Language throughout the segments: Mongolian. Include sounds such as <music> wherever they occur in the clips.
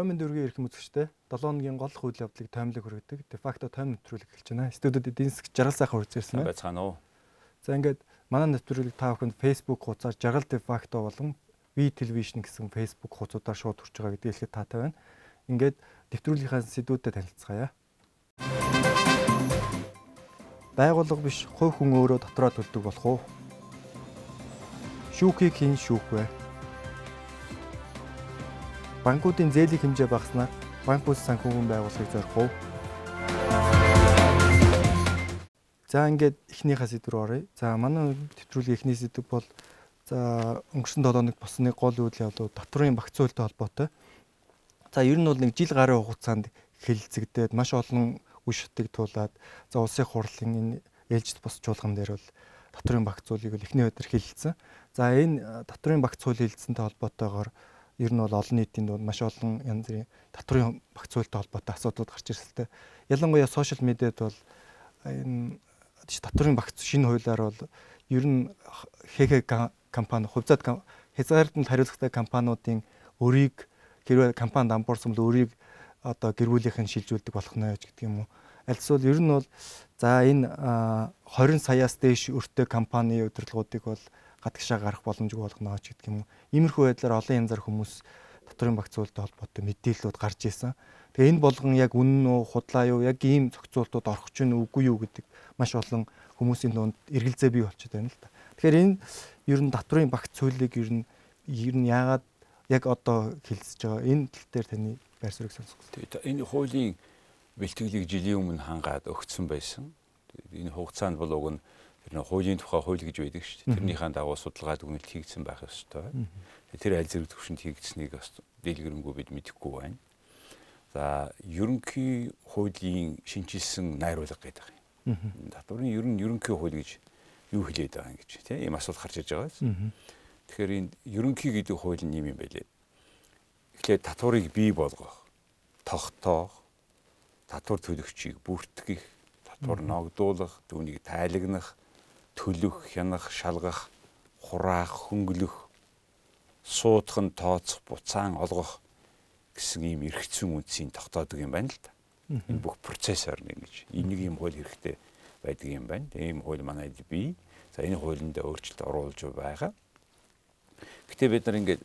эрх үзэгчтэй 7 хоногийн гол үйл явдлыг таймлаг хүргэдэг. De facto тайм нэвтрүүлэг эхэлж байна. Студиуд эдийн засаг жаргал сайхан үргэлжлүүлсэн байна. Байцгаана уу. За ингээд манай нэвтрүүлэг та бүхэнд Facebook хуудасаар жаргал de facto болон V television гэсэн Facebook хуудасаар шууд хүрч байгаа гэдгийг хэлэхэд таатай байна. Ингээд нэвтрүүлгийнхаа сэдвүүдэд танилцгаая. Байгууллага биш хувь хүн өөрөө дотроо төлдөг болох уу? Шүүхийг хэн шүүх вэ? Банкуудын зээлийн хэмжээ багаснаар банк бүс санхүүгийн байгууллагыг зорих уу? За ингээд эхнийхээ сэдв рүү оръё. За манай төвтрүүлгийн эхний сэдв бол за өнгөрсөн 7 хоног болсны гол үйл явдлууд татврын багц үйлтэй холбоотой. За ер нь бол нэг жил гарын хугацаанд хэлэлцэгдээд маш олон үе шатыг туулаад за улсын хурлын энэ ээлжид бос чуулган дээр бол татврын багц үйлийг бол эхний өдөр хэлэлцсэн. За энэ татврын багц үйл хэлэлцэнтэй холбоотойгоор ер нь бол олон нийтийн дунд маш олон янз бүрийн татврын багц үйлтэй холбоотой асуудлууд гарч ирсэлтэй. Ялангуяа сошиал медиад бол энэ татврын багц шинэ хуулиар бол ер нь ХХ компани хувьцаат хязгаарлалтанд хариуцлагатай компаниудын өрийг хэрвээ компани дампуурсан бол өрийг одоо гэр бүлийнхэн шилжүүлдэг болох нь гэж гэдэг юм уу. Альцвал ер нь бол за энэ 20 саяас дээш өртөө компани удирдлагуудыг бол гадагшаа гарах боломжгүй болгоно ч гэдэг юм уу. Иймэрхүү байдлаар олон янзаар хүмүүс татврын багц зүйлтэй холбоотой мэдээллүүд гарч исэн. Тэгээ энэ болгон яг үнэн үү, худлаа юу, яг ийм зохицуултууд орох ч үгүй юу гэдэг маш олон хүмүүсийн дунд эргэлзээ бий болчиход байна л да. Тэгэхээр энэ ер нь татврын багц зүйлийг ер нь ер нь яагаад яг одоо хэлсэж байгаа энэ тал дээр таны байр суурийг сонсгол. Энэ хуулийн бэлтгэлийг жилийн өмнө хангаад өгсөн байсан. Энэ хугацаанд бол уг нь тэр нэг хуулийн тухай хууль гэж байдаг шүү дээ. Тэрнийхэн дагуу судалгаа дүгнэлт хийгдсэн байх ёстой. Тэр аль зэрэг төвшөнд хийгдсэнийг бас дэлгэрэнгүй бид мэдэхгүй байна. За ерөнхий хуулийн шинжилсэн найруулга гэдэг юм. Татварын ер нь ерөнхий хууль гэж юу хэлээд байгаа юм гэж тийм ийм асуулт гарч иж байгаа биз. Тэгэхээр энэ ерөнхий гэдэг хууль нь юм юм байлээ. Эхлээд татварыг бий болгох, тогтоох, татвар төлөгчийг бүртгэх, татвар ногдуулах, түүнийг тайлагнах, төлөх, хянах, шалгах, хураах, хөнгөлөх, суудах нь тооцох, буцаан олгох гэсэн ийм эргэцэн үндсийн тогтоодог юм байна л да. Энэ бүх процессор нэг гэж. Энийг юм хууль хэрэгтэй байдаг юм байна. Тийм хууль манайд бий. За энэ хуулинд өөрчлөлт оруулж байгаа. Гэтэ бид нар ингээд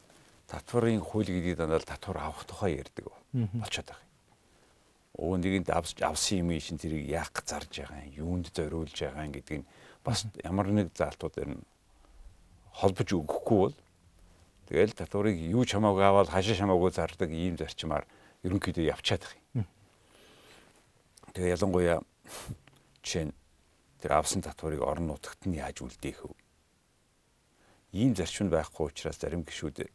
татварын хууль гэдэг дандаа татвар авах тухай ярьдаг болчиход байгаа. Өө нэгэнд авсан юм шин тэрийг яах зарж байгаа юм, юунд зориулж байгаа юм гэдэг нь бас ямар нэг заалтуудаар нь холбож өгөхгүй бол тэгэл татварыг юу ч хамаагүй аваад хашаа хамаагүй зардаг ийм зарчмаар ерөнхийдөө явчаад их юм. Тэгээ ялангуяа жишээ нь тэр авсан татварыг орон нутагт нь яаж үлдээх вэ? Ийм зарчим байхгүй учраас зарим гишүүд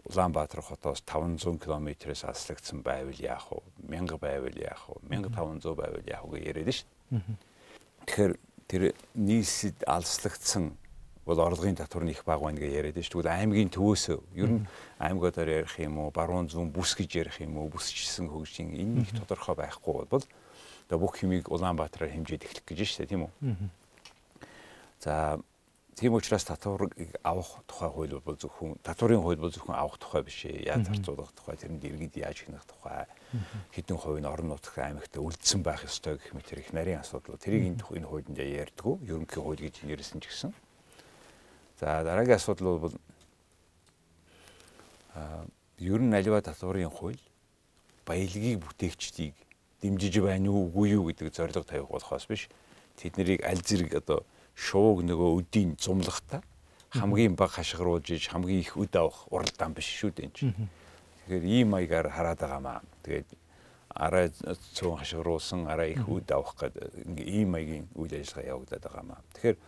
Улаанбаатар хотоос 500 км-с аслагдсан байвал яах вэ? 1000 байвал яах вэ? 1500 байвал яах вэ гэж яриад шүү дээ. Тэгэхээр тэр нийсэд алслагдсан бол орлогын татвар нь их бага байна гэж яриад шүү. Тэгвэл аймгийн төвөөс ер нь аймагуудаар ярих юм уу, баруун зүүн бүс гэж ярих юм уу, бүсчсэн хөгжин энэ их тодорхой байхгүй бол одоо бүх хэмийг Улаанбаатараар хэмжээд эхлэх гэж шүү, тийм үү? За тийм учраас татварыг авах тухай хууль бол зөвхөн татварын хууль бол зөвхөн авах тухай биш ээ. Яаж зарцуулах тухай, тэрэнд иргэд яаж хянах тухай, хэдэн хувийн орон нутгт аймагт үлдсэн байх ёстой гэх мэт их нарийн асуудал. Тэрийг энэ энэ хуулинд ярьдгүү. Ерөнхий хууль гэж нэрсэн ч гэсэн. За дараагийн асуудал бол а ер нь аливаа татварын хууль баялагийг бүтээгчдийг дэмжиж байна уу үгүй юу гэдэг зорилго тавих болохоос биш. Тэднийг аль зэрэг одоо шууг нөгөө өдийн зумлахта хамгийн бага хашгируулж иж хамгийн их үд авах уралдаан биш шүү дээ энэ. Тэгэхээр ийм маягаар хараад байгаамаа. Тэгээд арай цөөн хашгируулсан арай их үд авах гэдэг ийм маягийн үйл ажиллагаа явагдаад байгаамаа. Тэгэхээр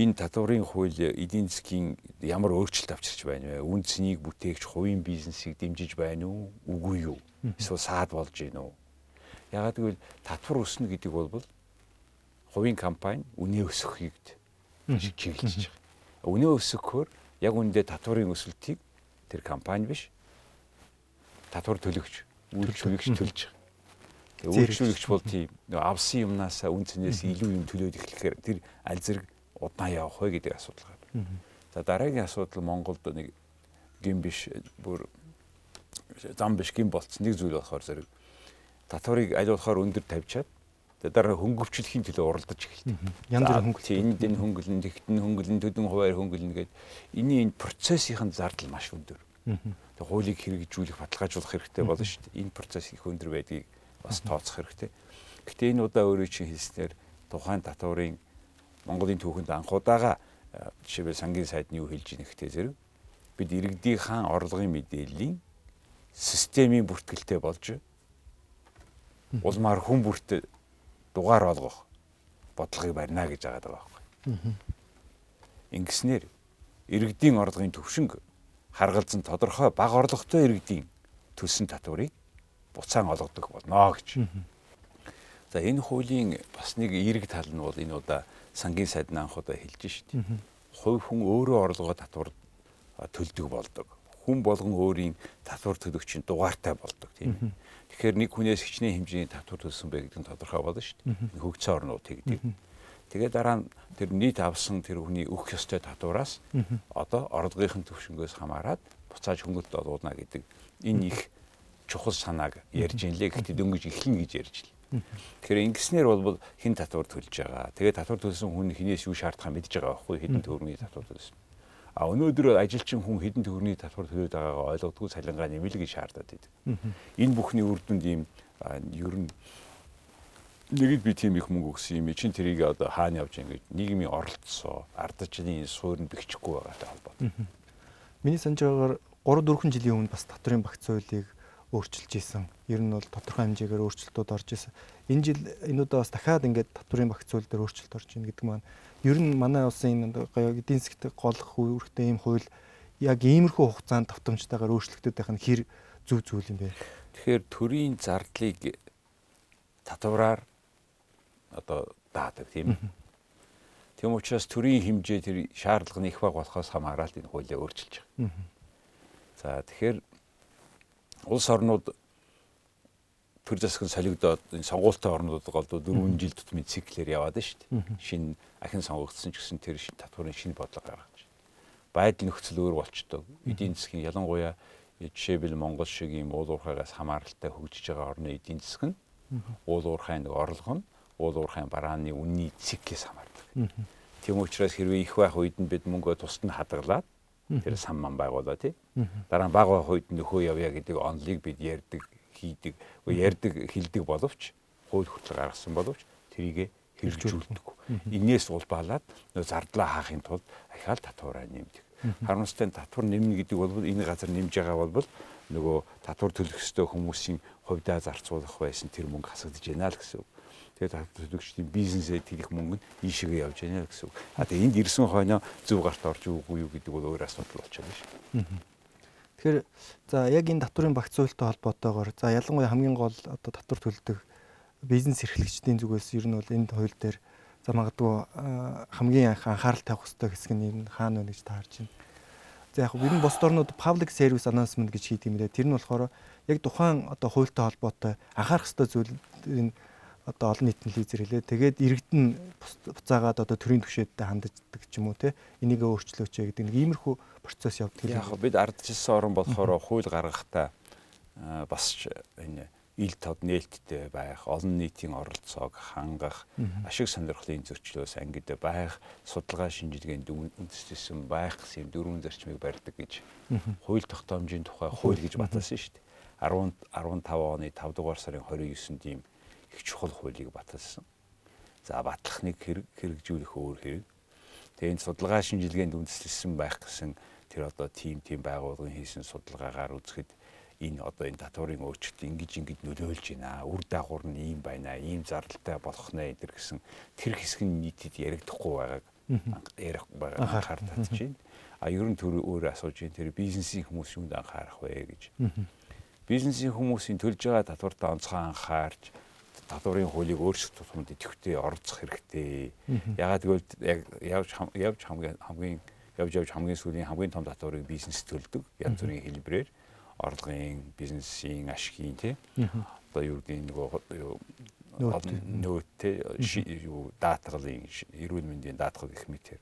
энэ татварын хууль эдийн засгийн ямар өөрчлөлт авчирч байна вэ? Үн цэнийг бүтээгч хувийн бизнесийг дэмжиж байна уу? Үгүй юу? Эсвэл саад болж гин үү? Ягаад гэвэл татвар өснө гэдэг бол хувийн компани үнэ өсөхийг чиглэж байгаа. Үнэ өсөхөөр яг үндэ татварын өсөлтийг тэр компани биш татвар төлөгч үйлчлүүлэгч төлж байгаа. Үйлчлүүлэгч бол тийм авсан юмнасаа үн цэнээс илүү юм төлөөд эхлэхээр тэр аль зэрэг удаан явах вэ гэдэг асуудал гарна. За дараагийн асуудал Монголд нэг гин биш бүр зам биш гин болцсон нэг зүйл болохоор зэрэг татварыг аль болохоор өндөр тавьчаад дараа хөнгөвчлөхийн төлөө уралдаж эхэлдэг. Янз бүрийн хөнгөлт. Энд энэ хөнгөлн, тэгтэн хөнгөлн, төдөн хуваар хөнгөлн гэдэг энэний энэ процессын зардал маш өндөр. Тэг хуулийг хэрэгжүүлэх, баталгаажуулах хэрэгтэй болно шүү дээ. Энэ процесс их өндөр байдгийг бас тооцох хэрэгтэй. Гэтэ энэ удаа өөрөө чинь хэлснээр тухайн татварын Монголын түүхэнд анх удаага жишээлбэл сангийн сайд нь юу хэлж ийнэ гэхдээ зэрэг бид иргэдийн хаан орлогын мэдээллийн системийн бүртгэлтэй болж улмаар хүн бүрт дугаар олгох бодлогыг барина гэж байгаа даа байхгүй. Ингэснээр иргэдийн орлогын төвшинг харгалзан тодорхой бага орлоготой иргэдийн төлсөн татварыг буцаан олгодог болно гэж. За энэ хуулийн бас нэг эерэг тал нь бол энэ удаа сангийн сайд анх удаа хэлж шít. Хувь хүн өөрөө орлогоо татвар төлдөг болдог. Хүн болгон өөрийн татвар төлөгчийн дугаартай болдог тийм. Тэгэхээр нэг хүнээс хичнээн хэмжээний татвар төлсөн бэ гэдэг нь тодорхой болно шүү дээ. Хөгжсөн орнууд тэгдэг. Тэгээ дараа нь тэр нийт авсан тэр хүний өгөх ёстой татвараас одоо орлогын төвшнгөөс хамаарат буцааж хөнгөлт олгоно гэдэг энэ их чухал санааг ярьж ин лээ гэхдээ дөнгөж эхлэн гэж ярьж л. Тэгэхээр ингэснээр бол хэн татвар төлж байгаа. Тэгээ татвар төлсөн хүн хинээс юу шаардах мэдж байгаа байхгүй хэдэн төгрөгийн татвар төлсөн. А өнөөдөр ажилчин хүн хэдэн төгрөгийн татвар төлөөд байгаагаа ойлгодгүй цалингаа нэмэлт гэж шаардаад байдаг. Энэ бүхний үр дүнд ийм ер нь нэгэд би тийм их мөнгө өгсөн юм чинь тэрийг одоо хаана явж ингэж нийгмийн оролцоо ардчны суурь нь бэхжихгүй байгаатай холбоотой. Миний санаж байгаагаар 3 4 жилийн өмнө бас татврын багц хуулийг өөрчилж исэн. Ер нь бол тодорхой хэмжээгээр өөрчлөлтүүд орж исэн. Энэ жил энэ удаа бас дахиад ингээд татврын багц хууль дээр өөрчлөлт орж ийн гэдэг маань ер нь манай улсын энэ эдийн засгт голох үүрэгтэй ийм хууль яг иймэрхүү хугацаанд давтамжтайгаар өөрчлөгдөд байх нь хэр зөв зүйл юм бэ? Тэгэхээр төрийн зардлыг татвараар одоо даадаг тийм. Тийм учраас төрийн хэмжээ тэр шаардлага нь их баг болохоос хамаарал энэ хуулийг өөрчилж байгаа. За тэгэхээр улс орнууд төр засгийн солигдоод энэ сонгуультай орнууд голдуу 4 жил тутмын циклээр яваад шүү дээ. Шинэ ахин сонгогдсон ч гэсэн тэр татварын шинэ бодлого гаргаж байна. Байдал нөхцөл өөр болчтой. Эдийн засгийн ялангуяа жишээлбэл Монгол шиг ийм уул уурхайгаас хамааралтай хөгжиж байгаа орны эдийн засаг нь уул уурхайн нэг орлого нь уул уурхайн барааны үнний циклээс хамаардаг. Тийм учраас хэрвээ их байх үед нь бид мөнгөө тусад нь хадгалаад тэр сан ман байгуулаа тий. Дараа нь бага байх үед нөхөө явъя гэдэг онлыг бид ярьдаг хийдэг, ярьдаг, хилдэг боловч хууль хүртэл гаргасан боловч тэрийг хэрэгжүүлдэг. Инээс улбаалаад зардлаа хаахын тулд ахаал татвараа нэмдэг. Харамсалтай татвар нэмнэ гэдэг бол энэ газар нэмж байгаа бол нөгөө татвар төлөх ёстой хүмүүсийн хувьдаа зарцуулах байсан тэр мөнгө хасагдж байна л гэсэн үг. Тэгээд татвар төлөгчдийн бизнесээ тэрих мөнгө нь ийшээгээ явж байна гэсэн үг. А тэгээд энд ирсэн хойноо зөв гарт орж үгүй юу гэдэг бол өөр асуудал болчихно шүү. Тэгэхээр за яг энэ татврын багц хуультай холбоотойгоор за ялангуяа хамгийн гол одоо татвар төлдөг бизнес эрхлэгчдийн зүгээс ер нь бол энэ хууль дээр за магадгүй хамгийн анх анхаарал тавих хэрэгтэй хэсэг нь энэ хаана вэ гэж таарж байна. За яг бид бос орнууд public service announcement гэж хийдэг юм лээ. Тэр нь болохоор яг тухайн одоо хуультай холбоотой анхаарах хэрэгтэй зүйл энэ одоо олон нийтийн лизер хэлээ. Тэгээд иргэдэн буцаагаад одоо төрийн түвшээдтэй ханддаг ч юм уу те. Энийг өөрчлөөч гэдэг нэг иймэрхүү процесс явдаг. Яг бид ардчилсан орн болохоор хууль гаргахдаа бас энэ ил тод нээлттэй байх, олон нийтийн оролцоог хангах, ашиг сонирхлын зөрчлөөс ангид байх, судалгаа шинжилгээнд үндэслэсэн байх гэсэн дөрвөн зарчмыг барьдаг гэж хууль тогтоомжийн тухай хууль гэж баталсан шүү дээ. 10 15 оны 5 дугаар сарын 29-нд ийм их чухал хуулийг баталсан. За батлахныг хэрэгжүүлэх өөр хэрэг. Тэгээ энэ судалгаа шинжилгээнд үндэслэсэн байх гэсэн тэр одоо тим тим байгууллагын хийсэн судалгаагаар үзэхэд энэ одоо энэ татварын өөрчлөлт ингэж ингэж нөлөөлж байна. Үр дагавар нь ийм байна. Ийм зардалтай болох нэ энэ гэсэн тэр хэсэг нь нийтэд яригдахгүй байгааг ярих байгаа анхаар татж байна. А ер нь төр өөр асууж байна. Тэр бизнесийн хүмүүс юунд анхаарах вэ гэж. Бизнесийн хүмүүсийн төлж байгаа татвартаа онцгой анхаарч татварын хуулийг өөрчлөх тусмад идэвхтэй оролцох хэрэгтэй. Ягаад гэвэл яг явж явж хамгийн хамгийн явж явж хамгийн сүүлийн хамгийн том татварыг бизнес төлдөг. Янз бүрийн хэлбэрээр орлогын, бизнесийн, ашигын тий. Одоо юу гэдэг нөгөө нөөт тий юу даатгалын эрүүл мэндийн даатгал гэх мэтэр.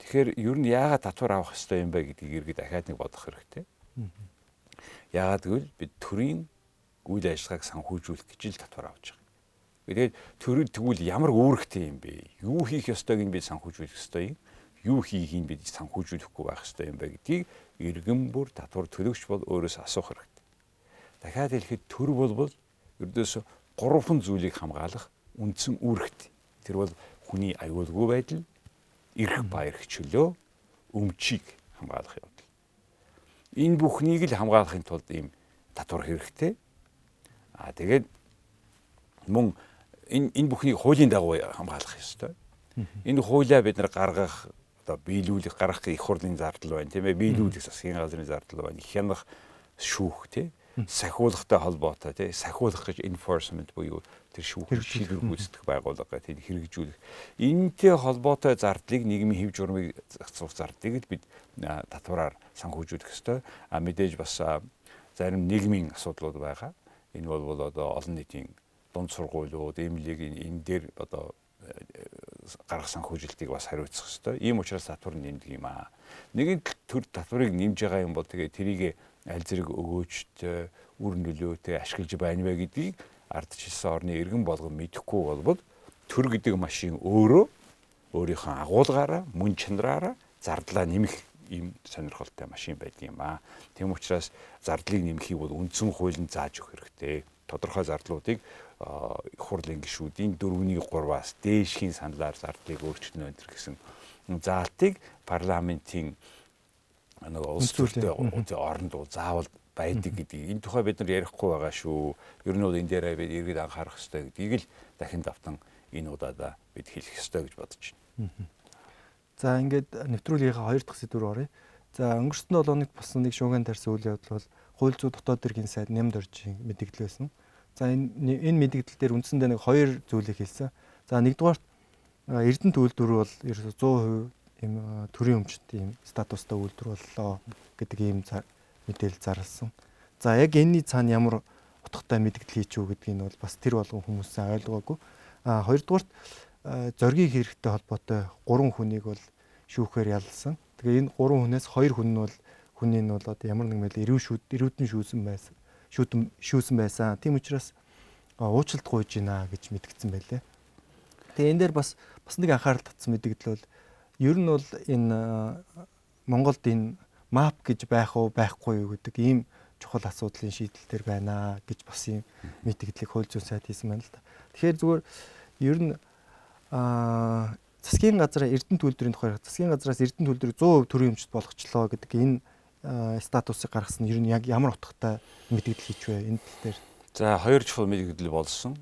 Тэгэхээр ер нь яагаад татвар авах хэрэгтэй юм бэ гэдгийг иргэд дахиад нэг бодох хэрэгтэй. Яагаад гэвэл бид төрийн үйл ажиллагааг санхүүжүүлэх гэж л татвар авч байгаа. Тэгээд төр тэгвэл ямар үүрэгтэй юм бэ? Юу хийх ёстойг нь бид санхүүжүүлэх ёстой юм? Юу хийхийг бид санхүүжүүлэхгүй байх ёстой юм бэ гэдгийг иргэн бүр татвар төлөгч бол өөрөөс асуух хэрэгтэй. Дахиад хэлэхэд төр болбол ердөөсө гурван зүйлийг хамгаалах үндсэн үүрэгтэй. Тэр бол хүний аюулгүй байдал, эрх ба эрх чөлөө, өмчийг хамгаалах явдал. Энэ бүхнийг л хамгаалахын тулд ийм татвар хэрэгтэй. Аа тэгээд мөн энэ энэ бүхнийг хуулийн дагуу хамгаалах ёстой. Энэ хуулиа бид нар гаргах одоо биелүүлэх гаргах их хурлын зардал байна тийм ээ. Биелүүлэх засгийн газрын зардал байна. Хянах шүүх тийм сахиулахтай холбоотой тий. Сахиулах гэж enforcement буюу тэр шүүх шийдвэр гүйцэтгэх байгууллага тий хэрэгжүүлэх. Энэтэй холбоотой зардлыг нийгмийн хэв журмыг зохицуулах зардлыг л бид татвараар санхүүжүүлэх ёстой. А мэдээж бас зарим нийгмийн асуудлууд байгаа. Энэ бол одоо олон нийтийн дунд сургуулиуд эмнэлэг энэ дээр одоо гарах санхүүжилтийг бас хариуцах ёстой ийм учраас татвар нэмдэг юм аа нэгэн төр татварыг нэмж байгаа юм бол тэгээ тэрийг аль зэрэг өгөөжтэй үр нөлөөтэй ашиглаж байна вэ гэдгийг ардчилсан орны иргэн болгон мэдэхгүй болбол төр гэдэг машин өөрөө өөрийнхөө агуулгаараа мөн чанараараа зардлаа нэмэх ийм сонирхолтой машин байдаг юм аа. Тэм учраас зардлыг нэмэхийг бол үндсэн хуулийн зааж өгөх хэрэгтэй. Тодорхой зардлуудыг хурлын гишүүдийн 4-ний 3-аас дээшхийн саналаар зардлыг өөрчлөнө энэ гэсэн заалтыг парламентийн нэг улс төртэй оронд заавал байдаг гэдгийг энэ тухай бид нар ярихгүй байгаа шүү. Ер нь бол энэ дээрээ бид иргэд анхаарах хэрэгтэй гэдгийг л дахин давтан энэ удаадаа бид хэлэх хэрэгтэй гэж бодож байна. За ингээд нэвтрүүлгийнхаа хоёр дахь сэдвээр оръё. За өнгөрсөн 7 хоногт болсон нэг шууган тарьсан үйл явдал бол хууль зүйн дотоод иргэн сайд нямд оржийн мэдээлэл байсан. За энэ энэ мэдээлэл дээр үндсэндээ нэг хоёр зүйлийг хэлсэн. За нэгдүгээрт Эрдэнэт үйлдвэр бол ерөөсө 100% ийм төрийн өмчт ийм статустай үйлдвэр боллоо гэдэг ийм мэдээлэл зарласан. За яг энэний цаана ямар утгатай мэдгдэл хийчихв гэдгийг нь бол бас тэр болгон хүмүүсээ ойлгоогүй. А хоёрдугаарт зоргийг хэрэгтэй холбоотой гурван хүнийг бол шүүхээр ялсан. Тэгээ энэ гурван хүнээс хоёр хүн нь бол хүний нь бол одоо ямар нэг мэл эрүү шүүд эрүүдэн шүүсэн байсан. Шүүдэн шүүсэн байсан. Тийм учраас уучлалт гуйж гинэ гэж мэдгдсэн байлээ. Тэгээ энэ дээр бас бас нэг анхаарал татсан мэдгдэл бол ер нь бол энэ Монголд энэ мап гэж байх уу байхгүй юу гэдэг ийм чухал асуудлын шийдэл төр байна гэж бас юм мэдгдлийг хууль зүйн сайд хийсэн байна л да. Тэгэхээр зүгээр ер нь аа засгийн газраа Эрдэнэ төлөвдрийн тухай засгийн газраас Эрдэнэ төлөвдрийг 100% төрийн өмчт болгочлоо гэдэг энэ статусыг гаргасан ер нь яг ямар утгатай мэдгдэл хийч вэ энэ тал дээр. За хоёр чухал мэдгдэл болсон.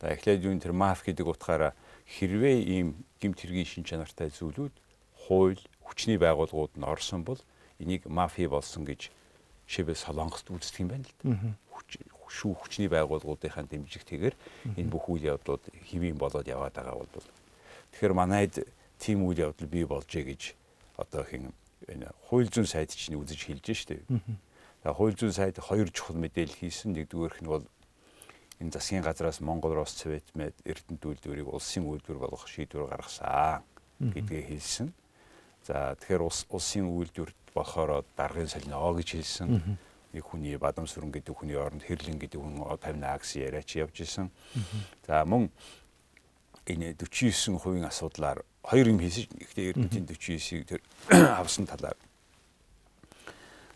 За эхлээд юу тэр маф гэдэг утгаараа хэрвээ ийм гимт хэргийн шин чанартай зүйлүүд хууль хүчний байгууллагууд нь орсон бол энийг мафи болсон гэж шивэ солонгост үздэг юм байна л да. Шүү хүчний байгууллагуудынхаа дэмжигтэйгээр энэ бүх үйл явдлууд хэвийн болоод яваад байгаа бол тэгэхээр манайд тийм үйл явдал бий болжээ гэж одоо хин энэ хууль зүйн сайд чинь үзэж хэлж штэ. За хууль зүйн сайд хоёр чухал мэдээлэл хийсэн. Нэгдүгээрх нь бол энэ засгийн газраас Монгол Рос Цэвэт мэд Эрдэнэт үйлдвэрийг улсын үйлдвэр болгох шийдвэр гаргасан гэдгээ хэлсэн. За тэгэхээр улс улсын үйлдвэр болохоор даргын солино гэж хэлсэн. Нэг хүний Бадам сүрэн гэдэг хүний оронд Хэрлэн гэдэг хүн 50 акс яриач явж исэн. За мөн энэ 49% асуудлаар хоёр юм хийсэн. Гэхдээ Эрдэнэтийн 49-ийг тэр <coughs> авсан талаар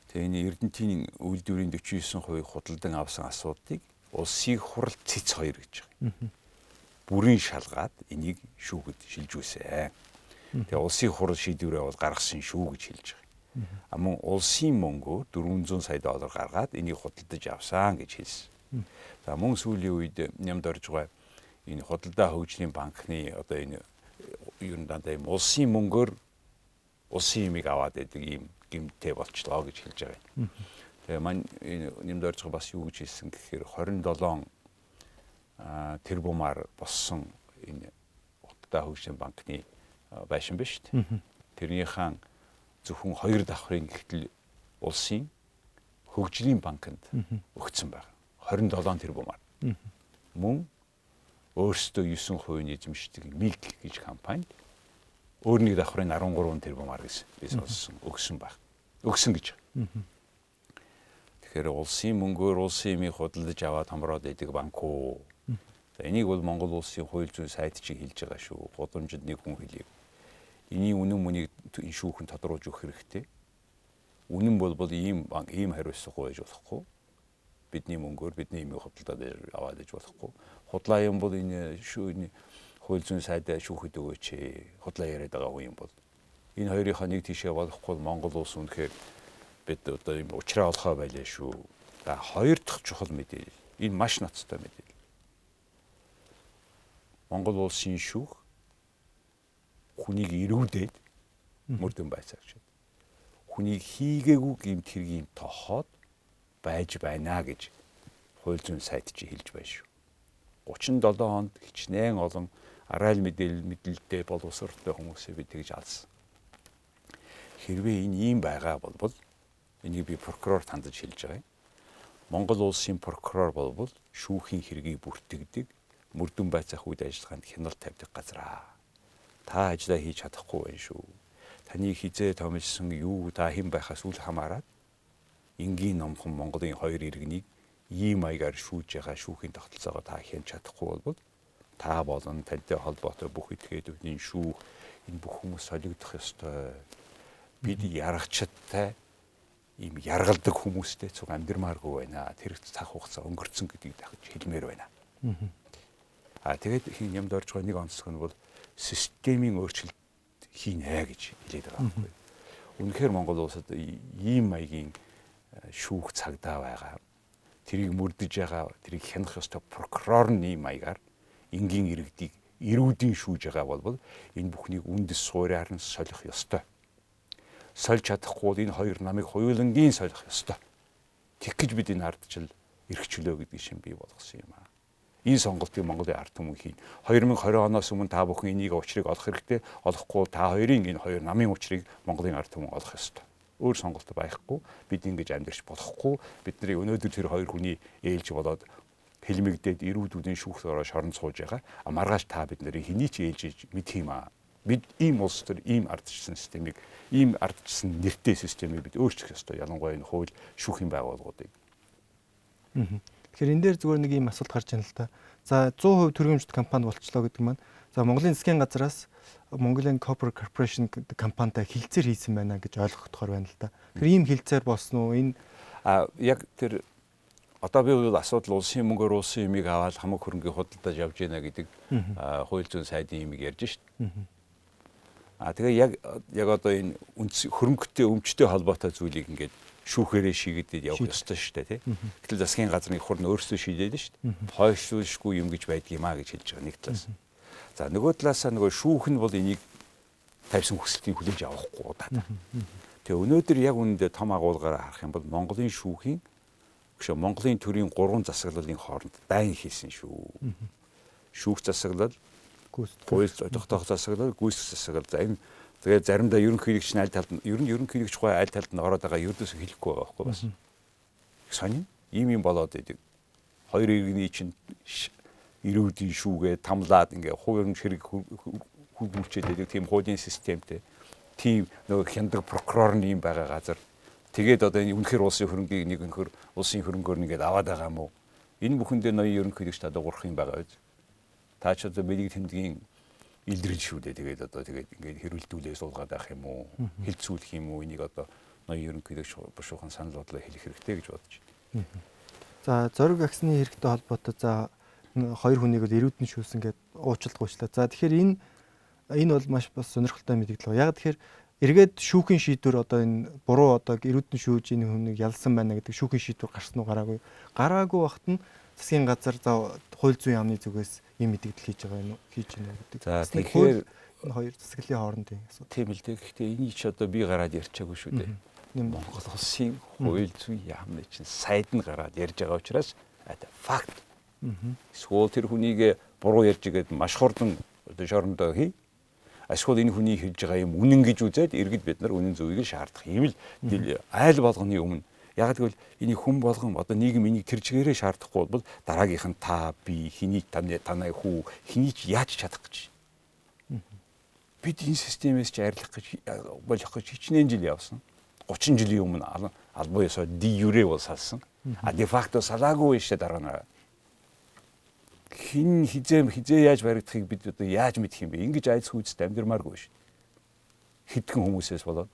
Тэгээ энэ Эрдэнэтийн үйлдвэрийн 49% худалдан авсан асуудлыг улсыг хурал цэц хоёр гэж байгаа. Бүрийн шалгаад энийг шүүхэд шилжүүлсэн. Тэгээ улсын хурал шийдвэрээ бол гаргасан шүү гэж хэлж байгаа. А мөн улсын мөнгөөр 400 сая доллар гаргаад энийг худалдаж авсан гэж хэлсэн. За мөн сүүлийн үед нямд орж байгаа энэ худалдаа хөгжлийн банкны одоо энэ ер нь дандаа юм улсын мөнгөөр улсын юмыг аваад байдаг ийм гимтэй болчлоо гэж хэлж байгаа юм. Тэгээ мань нэмд байгаа бас юу гэж хэлсэн гэхээр 27 тэрбумаар боссон энэ худалдаа хөгжлийн банкны байшин биш үү? Тэрнийхэн зөвхөн хоёр давхрын гэтэл улсын хөгжлийн банкнд өгсөн байна. 27 тэрбумаар. Мөн өөрсдөө 9% нь эзэмшдэг Milk гэж компанид өөр нэг давхрын 13 тэрбумаар гэсэн би сонссон өгсөн баг. Өгсөн гэж. Тэгэхээр улсын мөнгөөр улсын юмыг худалдаж аваад хамраад идэг банк уу. За энийг бол Монгол улсын хууль зүйн сайд чинь хэлж байгаа шүү. Гудамжинд нэг хүн хэлийг. Эний үнэн мөнийг энэ шүүхэн тодруулж өгөх хэрэгтэй. Үнэн бол бол ийм ийм хариуцлага байж болохгүй. Бидний мөнгөөр бидний юмыг худалдаад аваад иж болохгүй. Худлаа юм бол энэ шүү хууль зүйн сайдаа шүүхэд өгөөч. Худлаа яриад байгаа хүн юм бол энэ хоёрынхаа нэг тийшээ болохгүй Монгол улс үнэхээр бид одоо юм уучраа олохоо байлаа шүү. За хоёр дахь чухал мэдээлэл. Энэ маш ноцтой мэдээлэл. Монгол улсын шүүх хүнийг ирүүдээд мөрдөн байцаагч. Хүнийг хийгээгүй гэмт хэргийн тохоод байж байна гэж хууль зүйн сайт чи хэлж байна шүү. 37 хонд хичнээн олон арайл мэдээлэл мэдлэлтэй боловсролтой хүмүүсээ би тэгж алсан хэрвээ энэ ийм байгаа болбол энийг би прокурор тандж хэлж байгаа юм. Монгол улсын прокурор болбол шүүхийн хэргийг бүртгэдэг мөрдөн байцаах үед ажиллагаанд хяналт тавьдаг газар аа. Та ажиллаа хийж чадахгүй байх шүү. Таны хизээ томилсон юу та хэн байхаас үл хамааран энгийн номхон Монголын хоёр иргэнийг ийм маягаар шүүж байгаа шүүхийн тогтолцоогоо та хянч чадахгүй бол та болон тантай холбоотой бүх этгээдүүдийн шүүх энэ бүх хүмүүс солигдох ёстой бид яргачтай ийм яргалдаг хүмүүстэй цуг амьдрмааргүй байна. Тэр цаг хугацаа өнгөрцөн гэдгийг дахиж хэлмээр байна. Аа тэгээд хин юмд орж байгаа нэг онцлог нь бол системийн өөрчлөлт хийнэ гэж хэлээд байгаа байхгүй. Үнэхээр Монгол улсад ийм маягийн шүүх цагдаа байгаа. Тэрийг мөрдөж байгаа, тэрийг хянах ёстой прокурор нь ийм маягаар энгийн иргэдийг эрүүдийн шүүж байгаа бол энэ бүхнийг үндэс суурьаар нь солих ёстой сольж чадахгүй энэ хоёр намыг хоёулангийн солих ёстой. Тэг гэж бид энэ ардчил эрхчлөө гэдгийг шин бий болгосон юм аа. Энэ сонголтыг Монголын ард түмэн хийн. 2020 оноос өмнө та бүхэн энийг учрыг олох хэрэгтэй. Олохгүй та хоёрын энэ хоёр намын учрыг Монголын ард түмэн олох ёстой. Өөр сонголт байхгүй. Бид ингэж амьдрч болохгүй. Бидний өнөөдөр тэр хоёр хүний ээлж болоод хэлмэгдээд эрүүдүүдийн шүүхт ороо шорон сууж байгаа. А маргааш та бид нарыг хэний ч ээлжиж мэдх юм аа бид ийм улс төр ийм ардчсан системийг ийм ардчсан нэртэй системийг бид өөрчлөх ёстой. Ялангуяа энэ хууль шүүхийн байгууллагуудыг. Тэгэхээр энэ дээр зүгээр нэг ийм асуулт гарч ийн л та. За 100% төрөмжт компани болчлоо гэдэг маань за Монголын засгийн газраас Mongolia Copper Corporation компанитай хилцээр хийсэн байна гэж ойлгохдохоор байна л да. Тэр ийм хилцээр болсон уу? Энэ а яг тэр одоо би бол асуудал улсын мөнгөөр улсын юмыг аваад хамаг хөрөнгөний худалдаж явж байна гэдэг хууль зүйн сайдын юмыг ярьж шít. А тэгээ яг яг одоо энэ хөрөнгөтэй өмчтэй холбоотой зүйлийг ингээд шүүхээрээ шийгээд явах ёстой шүү дээ тий. Гэтэл засгийн газрын хур нь өөрсдөө шийдээд шүү дээ. Хойшлуулшгүй юм гэж а гэж хэлж байгаа нэг талаас. За нөгөө талаасаа нөгөө шүүх нь бол энийг тавьсан хүсэлтийг хүлээж авахгүй удаа. Тэгээ өнөөдөр яг үүндээ том агуулгаараа харах юм бол Монголын шүүхийн биш Монголын төрийн гурван засаглалын хооронд дайн хийсэн шүү. Шүүх засаглал гүйс тогтоох засаглал гүйс засаглал. За энэ тэгээд заримдаа ерөнхийлөгч нь аль талд нь ер нь ерөнхийлөгч гой аль талд нь ороод байгаа ердөөс хэлэхгүй байгаа байхгүй бас. Сонин? Ийм юм болоод идэг хоёр иргэний чинь ирүүдийн шүүгээ тамлаад ингээ хувийн хэрэг хөгжүүлчихэд идэг тийм хуулийн системтэй тийм нөгөө хяндаг прокурор нь юм байгаа газар тэгээд одоо энэ үнэхэр улсын хөрөнгийг нэг өнхөр улсын хөрөнгөөр нэгээд аваад байгаа юм уу энэ бүхэндээ ноён ерөнхийлөгч та дагуурах юм байгаа биз та ч одоо бэлэг тэмдгийн илрэл шүү дээ. Тэгээд одоо тэгээд ингээд хэрүүлдүүлээ суулгаад байх юм уу? Хилцүүлэх юм уу? Энийг одоо ноён ерөнхийлөгч бушуухан санал бодлоо хэлэх хэрэгтэй гэж бодож байна. За зориг аксны хэрэгтэй холбоотой за хоёр хүнийг л эрүүдэн шүүсэн гэд уучлалт гуйчлаа. За тэгэхээр энэ энэ бол маш бас сонирхолтой мэдээлэл. Яг тэгэхээр эргээд шүүхийн шийдвэр одоо энэ буруу одоо эрүүдэн шүүж энэ хүнийг ялсан байна гэдэг шүүхийн шийдвэр гарсан уу гараагүй. Гараагүй багт нь засгийн газар за хууль зүйн яамны зүгээс ийм мэдээлэл хийж байгаа юм хийж байна гэдэг. За тэгэхээр энэ хоёр засаглалын хоорондын асуудал. Тийм л дээ. Гэхдээ энийг ч одоо би гараад ярьчаагүй шүү дээ. Монгол улсын хууль зүйн яамны чинь сайд нь гараад ярьж байгаа учраас факт. Эсвэл тэр хүнийг буруу ярьж игээд маш хурдан шорондоо хий. Ашгүй энэ хүний хэлж байгаа юм үнэн гэж үзээд иргэд бид нар үнэн зөвийг шаардах. Ийм л айл болгоны өмнө Яг тэгвэл энийг хүн болгон одоо нийгэм энийг тэр чигээрээ шаардахгүй бол дараагийнх нь та би хэний таны танай хүү хэний ч яаж чадах гэж. Бид энэ системээс ч арилах гэж болох гэж хичнээн жил явсан. 30 жилийн өмнө албан ёсоо ди юрэ бол салсан. А де факто салаагүй дээ дараа нь. Хин хизээ хизээ яаж баригдахыг бид одоо яаж мэдэх юм бэ? Ингиж айц хүйцэд амьдрмааргүй шүү. Хитгэн хүмүүсээс болоод.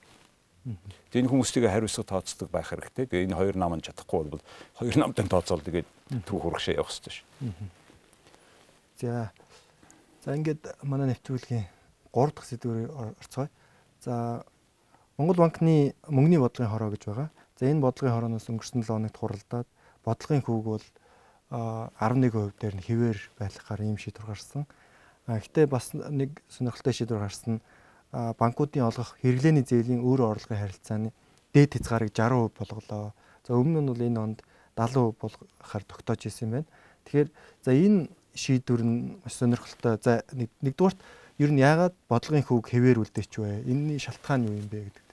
Тэгээ энэ хүмүүстэйгээ хариуцлага тооцдог байх хэрэгтэй. Тэгээ энэ хоёр нам нь чадахгүй бол хоёр намтай тооцоол тэгээд түүх урагшаа явах хэрэгтэй шүү. За. За ингээд манай нэвтрүүлгийн 3 дахь сэдвээр орцгоё. За Монгол банкны мөнгөний бодлогын хороо гэж байгаа. За энэ бодлогын хорооноос өнгөрсөн 7 хоногт хуралдаад бодлогын хүүг бол 11% дээр нь хിവэр байлгахаар ийм шийдвэр гарсан. Гэхдээ бас нэг сонирхолтой шийдвэр гарсан нь банкуудын олгох хэрэглээний зээлийн өөр орлогын харилцааны дээд хязгаарыг 60% болголоо. За өмнө нь бол энэ онд 70% болгохаар тогтоож исэн байна. Тэгэхээр за энэ шийдвэр нь сонирхолтой. За нэгдүгээрт ер нь яагаад бодлогын хүүг хэвээр үлдээч вэ? Энэний шалтгаан юу юм бэ гэдэг.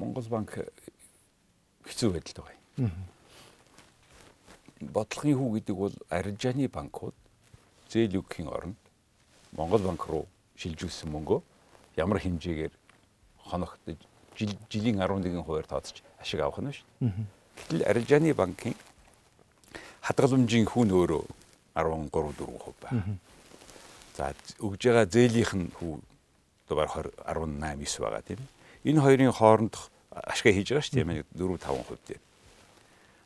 Монгол банк хэцүү байдалд байгаа юм. Бодлогын хүү гэдэг бол арилжааны банкуд зээл өгөхийн оронд Монгол банк руу шилжүүлсэн мөнгөө ямар хэмжээгээр хоногт жилийн 11 хувиар тооцож ашиг авах нь шүү. Гэтэл арилжааны банкын хадгаламжийн хүн өөрөө 13 4% байна. За өгж байгаа зээлийнх нь хүү одоо 18 9 байгаа тийм. Энэ хоёрын хоорондох ашиг хийж байгаа шүү дээ 4 5% дээр.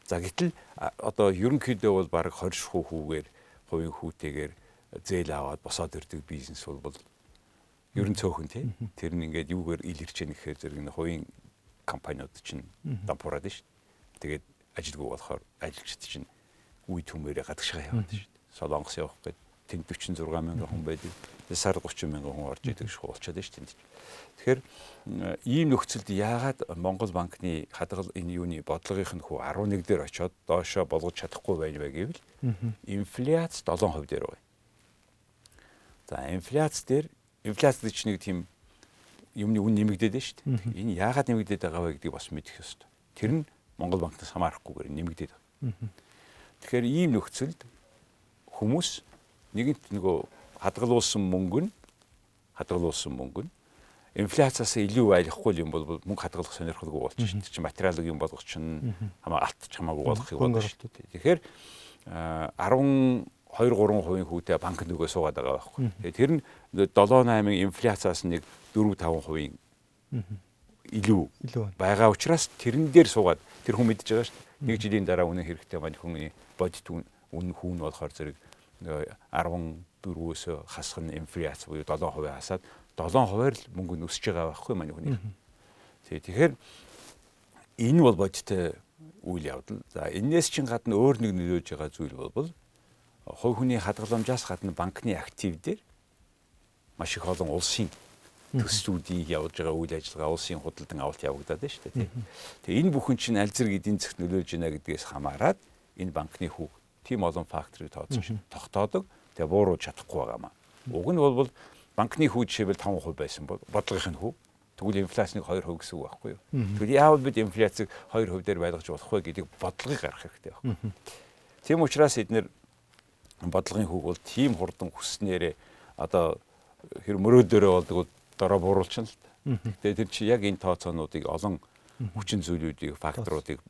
За гэтэл одоо ерөнхийдөө бол баг 20 шхуу хүүгээр хувийн хүүтэйгээр зээл аваад босоод ирдэг бизнес бол ерөн цөөхөн тийм. Тэр нь ингээд юугаар илэрч яах гэхээр зэрэг нэг хувийн компаниуд чинь дампуураад шүү. Тэгээд ажилгүй болохоор ажилчид чинь үе төмөрөө гадагшаа яваад шүү Солонгос явах гээд тэнд 46 мянган хүн байдаг. Сар 30 мянган хүн орж идэг шүү болчиход шүү тэнд. Тэгэхээр ийм нөхцөлд яагаад Монгол банкны хадгал энэ юуны бодлогынх нь хүү 11 дээр очиод доошоо болгож чадахгүй байна вэ гэвэл инфляц 7% дээр байна. За инфляц дээр инфляц гэж нэг тийм юмны үн нэмэгдээд шүү дээ. Энэ яагаад нэмэгдээд байгаа вэ гэдгийг бас мэдэх ёстой. Тэр нь Монгол банкнаас хамаарахгүйгээр нэмэгдээд байгаа. Тэгэхээр ийм нөхцөлд хүмүүс нэгэнт нөгөө хадгалуулсан мөнгө нь хадгалуулсан мөнгө нь инфляциас илүү айлахгүй юм бол мөнгө хадгалах сонирхолгүй болчих шин. Чи материалыг юм болгох чинь хамаа алтч хамаагүй болохыг болно шүү дээ. Тэгэхээр 12 3% хүүтэй банк нүгөө суугаад байгаа байхгүй. Тэр нь 7 8 инфляциас нэг 4 5% илүү байгаа учраас тэрэн дээр суугаад тэр хүн мэдж байгаа шүү дээ. Нэг жилийн дараа үнэ хэрэгтэй маань хүний бодит үн хүүн болохоор зэрэг 14-өөс хасах нь инфляц буюу 7% хасаад 7%-аар л мөнгө нь өсөж байгаа байхгүй манай хүний. Тий тэгэхээр энэ бол бодиттой үйл явдал. За энээс чин гадна өөр нэг нөлөөж байгаа зүйл бол хувь хүний хадгаламжаас гадна банкны актив дээр маш их олон улсын төслүүдийн явуулж байгаа үйл ажиллагаа улсын худалдан авалт явагдаад байна шүү дээ. Тэгээ энэ бүхэн чинь аль зэрэг эдийн засгт нөлөөлж байна гэдгээс хамаарат энэ банкны хүүг тийм олон факторыг тооцож тогтоодог. Тэгээ буурууж чадахгүй байгаамаа. Уг нь бол банкны хүү жишээлбэл 5% байсан бол бодлогын хүү тэгвэл инфляцийг 2% гэсэн үг байхгүй юу. Тэгвэл яавал бид инфляцийг 2% дээр байлгаж болох вэ гэдэг бодлогыг гаргах хэрэгтэй байхгүй. Тийм учраас эдгээр бодлогын хүүг бол тийм хурдан хүснээрээ одоо хэр мөрөөдөрөө болдог бол дороо бууруулчихна л. Тэгээ тэр чи яг энэ тооцоонуудыг олон хүчин зүйлүүдийг факторуудыг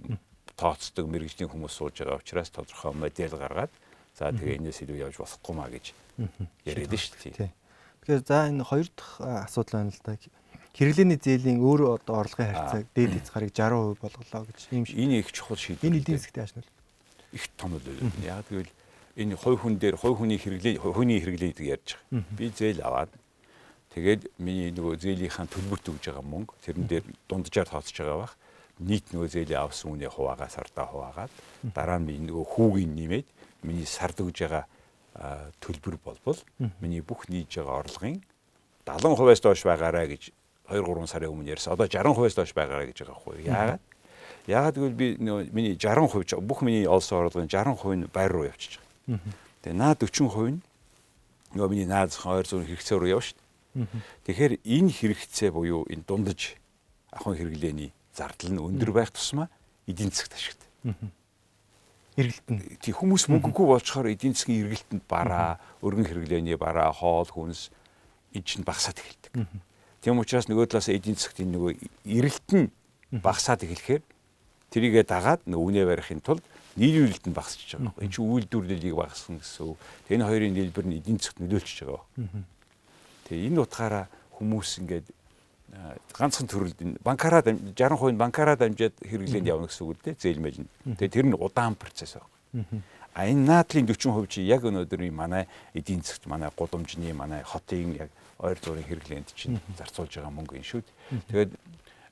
тооцдог мэрэгжлийн хүмүүс сууж байгаа учраас тодорхой модель гаргаад за тэгээ энэс илүү явж болохгүй маа гэж яриад нь шүү дээ. Тэгэхээр за энэ хоёр дахь асуудал байна л да. Хэрэглээний зээлийн өөр одоо орлогын харьцааг дээд хязгаарыг 60% болголоо гэж ийм шиг. Энэ их чухал шийдвэр. Энэ эдийн засгийн ашнал. Их том л байна. Яг тэгвэл энэ хувь хүн дээр хувь хүний хэрэглээ хүний хэрэглээ гэдэг ярьж байгаа. Би зээл аваад тэгээд миний нөгөө зээлийнхаа төлбөрт өгж байгаа мөнгө тэрэн дээр дунджаар тооцож байгаа бах нийт нөгөө зээлийн авсан үнэ хуваагаа сардаа хуваагаад дараа нь нөгөө хүүгийн нэмээд миний сард өгж байгаа төлбөр болбол миний бүх нийж байгаа орлогын 70%-аас доош байгаарай гэж 2 3 сарын өмнө ярьсан. Одоо 60%-аас доош байгаарай гэж байгаа хгүй. Яагаад? Яагаад гэвэл би миний 60% бүх миний олсон орлогын 60% нь байр руу явчихж байгаа. Тэгээ наад 40% нь нөгөө миний наад зохион ойр зүүн хэрэгцээ рүү явна шүү дээ. Тэгэхээр энэ хэрэгцээ буюу энэ дундаж ахын хэрэглээний зардал нь өндөр байх тусмаа эдийн засагт ашигтай. Эргэлтэн. Тий хүмүүс мөнгөгүй болчоор эдийн засгийн эргэлтэнд бараа, өргөн хэрэглээний бараа, хоол хүнс эн чинь багасаад эхэлдэг. Тийм учраас нөгөө талаас эдийн засгт энэ нөгөө эрэлт нь багасаад эхлэхээр тэрийгэ дагаад үнэ барихын тулд нийлүүлэлт нь багасч байгаа байхгүй. Энэ чинь үйлдвэрлэлийг багасгах гэсэн үг. Энэ хоёрын нийлбэр нь эдийн засгт нөлөөлчихөж байгаа. Тэгээ энэ утгаараа хүмүүс ингээд ганцхан төрөлд банкараа 60% нь банкараа дамжаад хэрэглээнд явна гэсэн үг л дээ зээл мэл нь. Тэгээ тэр нь удаан процесс байна. А энэ наадлын 40% чи яг өнөөдрийн манай эдийн засгт манай гудамжны манай хотын яг ойр зуурын хэрэглээнд чинь зарцуулж байгаа мөнгө энэ шүү дээ. Тэгээд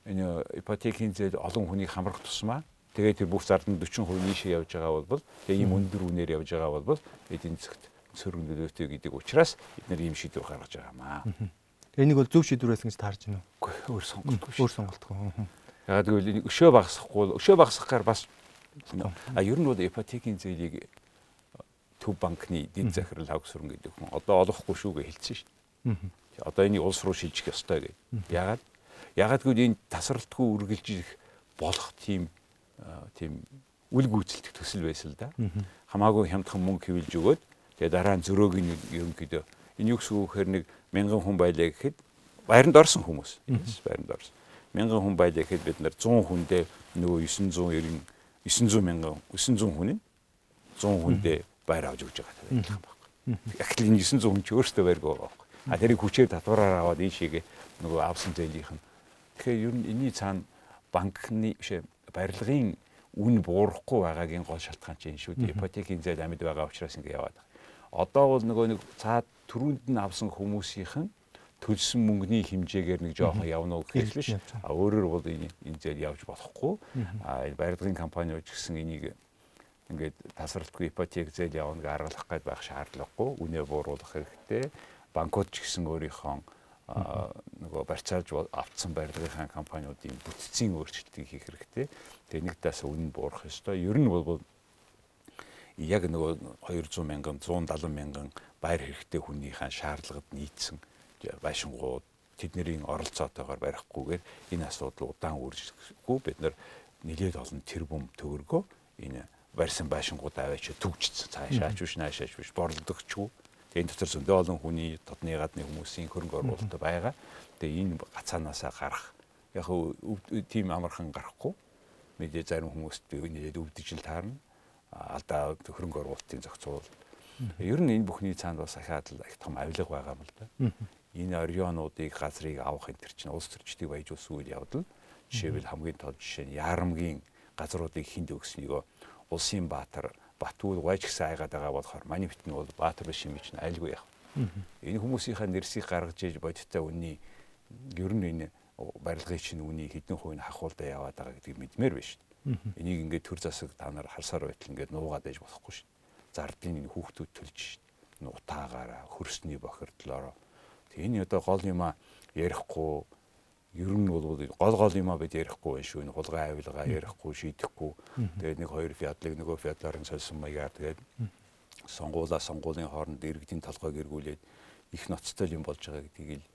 энэ ипотекийн зээл олон хүнийг хамрах тусмаа. Тэгээд тэр бүх зард нь 40% нийшээ явж байгаа бол тэгээд ийм өндөр үнээр явж байгаа бол эдийн засгт сөрөг нөлөөтэй гэдэг учраас бид нар ийм шийдвэр гаргаж байгаамаа. Энийг бол зөв шийдвэр байсан гэж таарж байна уу? Үгүй өөр сонголтгүй. Өөр сонголтгүй. Яагаад гэвэл өшөө багасгахгүй өшөө багасгахаар бас а ер нь бол ипотекийн зээлийг төв банкны эдийн захирал хавгсрын гэдэг хүн одоо олохгүй шүү гэж хэлсэн шүү дээ. Одоо энийг улс руу шилжих ёстой гэж. Яагаад? Яагаад гэвэл энэ тасралтгүй үргэлжлэх болох тийм тийм үл гүйцэлдэх төсөл байсан л да. Хамаагүй хямдхан мөнгө хөвлж өгөөд тэгээ дараа нь зөрөөг нь ерөнхийдөө энэ юу гэсэн үг гэхээр нэг мянган хүн байлаа гэхэд байранд орсон хүмүүс. Байранд орсон. Мянган хүн байлаа гэхэд бид нар 100 хүндээ нөгөө 990 900 мянган 900 хүн нь 100 хүндээ байр авч өгч байгаа байна. Яг л энэ 900 хүн ч өөртөө байрг байгаа байхгүй. А тэрийг хүчээр татвараар аваад энэ шигээ нөгөө авсан зээлийнх нь. Тэгэхээр ер нь энэний цаана банкны биш барилгын үн буурахгүй байгаагийн гол шалтгаан чинь шүү дээ. Ипотекийн зээл амьд байгаа учраас ингэ яваад байгаа. Одоо бол нөгөө нэг цаад түрүүнд нь авсан хүмүүсийнх нь төлсөн мөнгөний хэмжээгээр нэг жоохон явна уу гэх биш. А өөрөөр бол энэ зээл явж болохгүй. А энэ барилгын компаниуд ч гэсэн энийг ингээд тасралтгүй ипотек зээл явна гэж аргалах гээд байх шаардлагагүй. Үнэ бууруулах хэрэгтэй. Банкуд ч гэсэн өөрийнхөө нөгөө барьцаалж автсан барилгын компаниудын бүтцийн өөрчлөлтийг хийх хэрэгтэй. Тэгээ нэг тасаа үнэн буурах ёстой. Ер нь бол яг нөгөө 200 мянган 170 мянган байр хэрэгтэй хүнийхээ шаардлагад нийцсэн байшингууд тэдний оролцоотойгоор барихгүйгээр энэ асуудал удаан үржихгүй бид нар нэлээд олон тэрбум төгрөгөө энэ барьсан байшингууд аваач төгжчихсэн. Цаашаач биш наашаач биш борлогдогчгүй. Энэ дотор зөндөө олон хүний тодны гадны хүмүүсийн хөрөнгө оруулалт байгаа. Тэгээ энэ гацаанаасаа гарах. Яг тийм амархан гарахгүй. Мэдээ зарим хүмүүст нэлээд өвдөж л таарна алдаа хөрөнгө оруулалтын зохицуул. Ер нь энэ бүхний цаанд бас ахаад л их том авилга байгаа юм л да. Энэ орионуудыг газрыг авах энэ төр чинь улс төрчдийг баяжуулсан үйл явдал. Жишээвэл хамгийн тод жишээ нь Ярамгийн газруудыг хинд өгснийгөө улсын баатар Батүр гойч гэсэн айгаад байгаа болохоор маний битэн бол баатар биш юм чинь айлгүй яах. Энэ хүмүүсийнхаа нэрсийг гаргаж ээж бодиттой үнний ер нь энэ барилгын чинь үний хэдэн хувийг хахуулдаа яваад байгаа гэдгийг мэдмээр байна шүү дээ. Энийг ингээд төр засаг та нар харсаар байтал ингээд нуугаад байж болохгүй дээ. Зардлын энэ хүүхдүүд төлж дээ. Утаагаараа хөрсний бохирдлороо энэ одоо гол юма ярихгүй ер нь бол гол гол юма бид ярихгүй байх шүү. Энэ хулгай авилгаа ярихгүй шийдэхгүй. Тэгээд нэг хоёр фядлыг нөгөө фядлаар нь сольсон маягаар тэгээд сонгуулаа сонгуулийн хооронд иргэдийн толгойг эргүүлээд их ноцтой юм болж байгаа гэдгийг л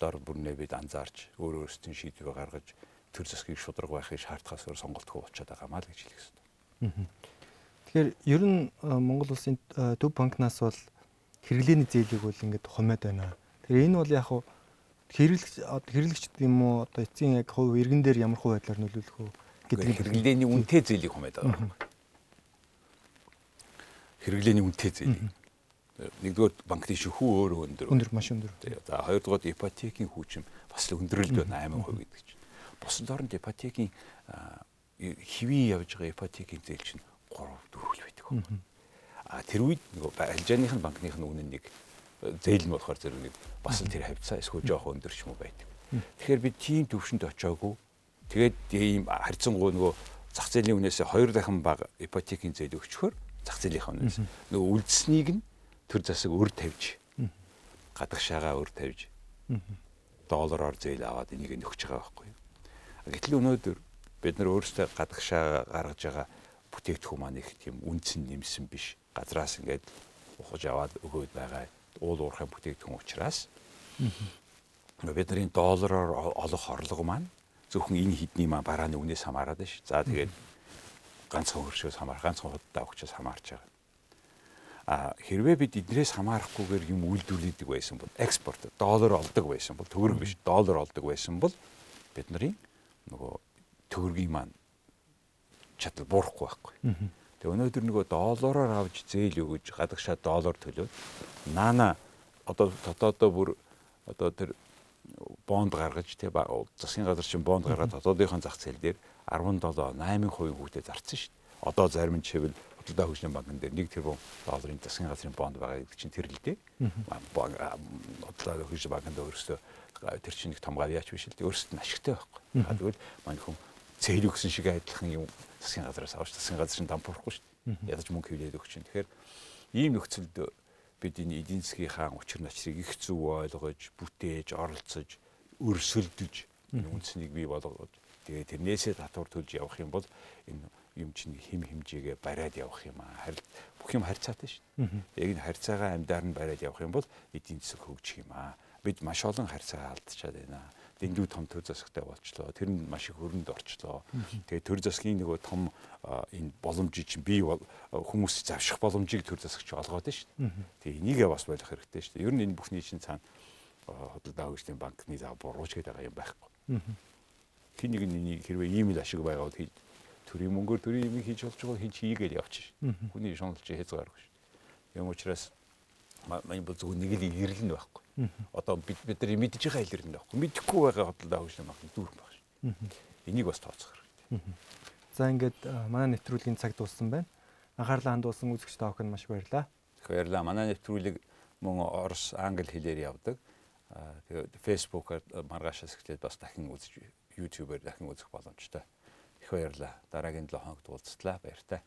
дор бүрнээ бид анзаарч өөр өөрсдийн шийдвэр гаргаж төр засгийг шудраг байхыг шаардахаас өөр сонголтгүй болчиход байгаа маа л гэж хэлэх хэрэгтэй. Тэгэхээр ер нь Монгол улсын төв банкнаас бол хэрэглээний зээлийг бол ингээд хумаад байна. Тэгэхээр энэ бол яг хэрэглэгч хэрэглэгч юм уу одоо эцсийн яг хувь иргэн дээр ямар хувь байдлаар нөлөөлөх үү гэдэг хэрэглээний үнэтэй зээлийг хумаад байгаа. Хэрэглээний үнэтэй зээлийг нэгдүгээр банкны шөхүү өөрөө өндөр. Өндөр маш өндөр. За хоёрдугаар ипотекийн хүчин бас л өндөрлөд байна 8% гэдэг чинь. Бусад оронд ипотекийн хэвийн явж байгаа ипотекийн зээл чинь 3 4 л байдаг. А тэр үед нөгөө алжааных нь банкных нь үнэн нэг зээл нь болохоор зэрэг нэг бас л тэр хавцаа эсвэл жоохон өндөр ч юм уу байдаг. Тэгэхээр би тийм төвшөнд очиагүй. Тэгээд ийм харьцангуй нөгөө зах зээлийн үнээсээ хоёр дахин бага ипотекийн зээл өгчхөр зах зээлийнх үнээс нөгөө үлдсэнийг нь төр засаг өр тавьж гадагшаага өр тавьж доллараар зээл аваад энийг нөхж байгаа байхгүй. Гэтэл өнөөдөр бид нар өөрсдөө гадагшаа гаргаж байгаа бүтээгдэхүүн маань их тийм үнцэн нэмсэн биш. Газраас ингээд ухаж аваад өгөөд байгаа уул уурхайн бүтээгдэхүүн учраас бидний доллараар олох орлого маань зөвхөн энэ хідний маань барааны үнээс хамаарат ш. За тэгээд ганцхан хөршөөс хамаар ганцхан худалдаа өгчөөс хамаарч байгаа. А хэрвээ бид эднэрээс хамаарахгүйгээр юм үйлдвэрлэдэг байсан бол экспорт доллар олдог байсан бол төгрөг биш доллар олдог байсан бол бид нарын нөгөө төгрөгийн маань чадвар буурахгүй байхгүй. Тэгээ өнөөдөр нөгөө доллараар авч зээл өгөж гадагшаа доллар төлөөд наана одоо дотоодоо бүр одоо тэр бонд гаргаж тий засгийн газар чинь бонд гаргаад дотоодынхон зах зээл дээр 17 8% хүүтэй зарцсан шүү дээ. Одоо зарим нь чивэл хөдөлгөөн хөгжлийн банкн дээр 1 тэрбум долларын засгийн газрын бонд байгаа гэдэг чинь тэр л дээ. Хөдөлгөөн хөгжлийн банкнд өөрөөсөө тэр чинь нэг том гавьяач биш л дээ. Өөрөөсөө нь ашигтай байхгүй. Тэгвэл манай хүн цээл өгсөн шиг адилхан юм засгийн газраас авч засгийн газар чинь дампуурахгүй шүү дээ. Ядаж мөнгө хөвлөд өгч чинь. Тэгэхээр ийм нөхцөлд бид энэ эдийн засгийн хаан учир начрыг их зөв ойлгож, бүтээж, оролцож, өрсөлдөж энэ үнцнийг бий болгоод тэгээ тэрнээсээ татвар төлж явах юм бол энэ юм чинь хим химжээгээ бариад явах юм аа. Харин бүх юм харьцаатай шүү дээ. Яг энэ харьцаагаа амьдаар нь бариад явах юм бол эдийн засаг хөгжих юм аа. Бид маш олон харьцаа алдчихад байна дэндүү том төр засагтай болчлоо. Тэр нь маш их хөрөнд орчлоо. Тэгээ төр засгийн нөгөө том энэ боломжийг чинь бий хүмүүс завших боломжийг төр засагч олгоод шүү дээ. Тэгээ энийгээ бас болох хэрэгтэй шүү дээ. Ер нь энэ бүхний чинь цаана хөдөлгөөн хөгжлийн банкны зав бурууч гэдэг юм байхгүй. Хин нэг нь хэрвээ ийм л ашиг байгаа бол төрийн мөнгөөр төрийн юм хийж болж байгаа хийж хийгээл явчих. Хүний шуналж хязгааргүй шүү дээ. Юм учраас манай бол зөвхөн нэг л ирэл нь байхгүй. Одоо бид бид нар мэдж байгаа илэрнэ байхгүй. Мэдхгүй байгаа хөдөлгөөн хөгжлийн банк дүүрэн баг шүү. Энийг бас тооцох хэрэгтэй. За ингээд манай нэвтрүүлгийн цаг дууссан байна. Анхаарлаа хандуулсан үзэгч таах нь маш баярлалаа. Баярлалаа. Манай нэвтрүүлэг мөн Орос, Англи хэлээр явдаг. Тэгээд Facebook-аар маргаашаас эхлээд бас дахин үзэж YouTube-аар дахин үзэх боломжтой. Их баярлалаа. Дараагийн 7 хоногт уулзтлаа. Баяртай.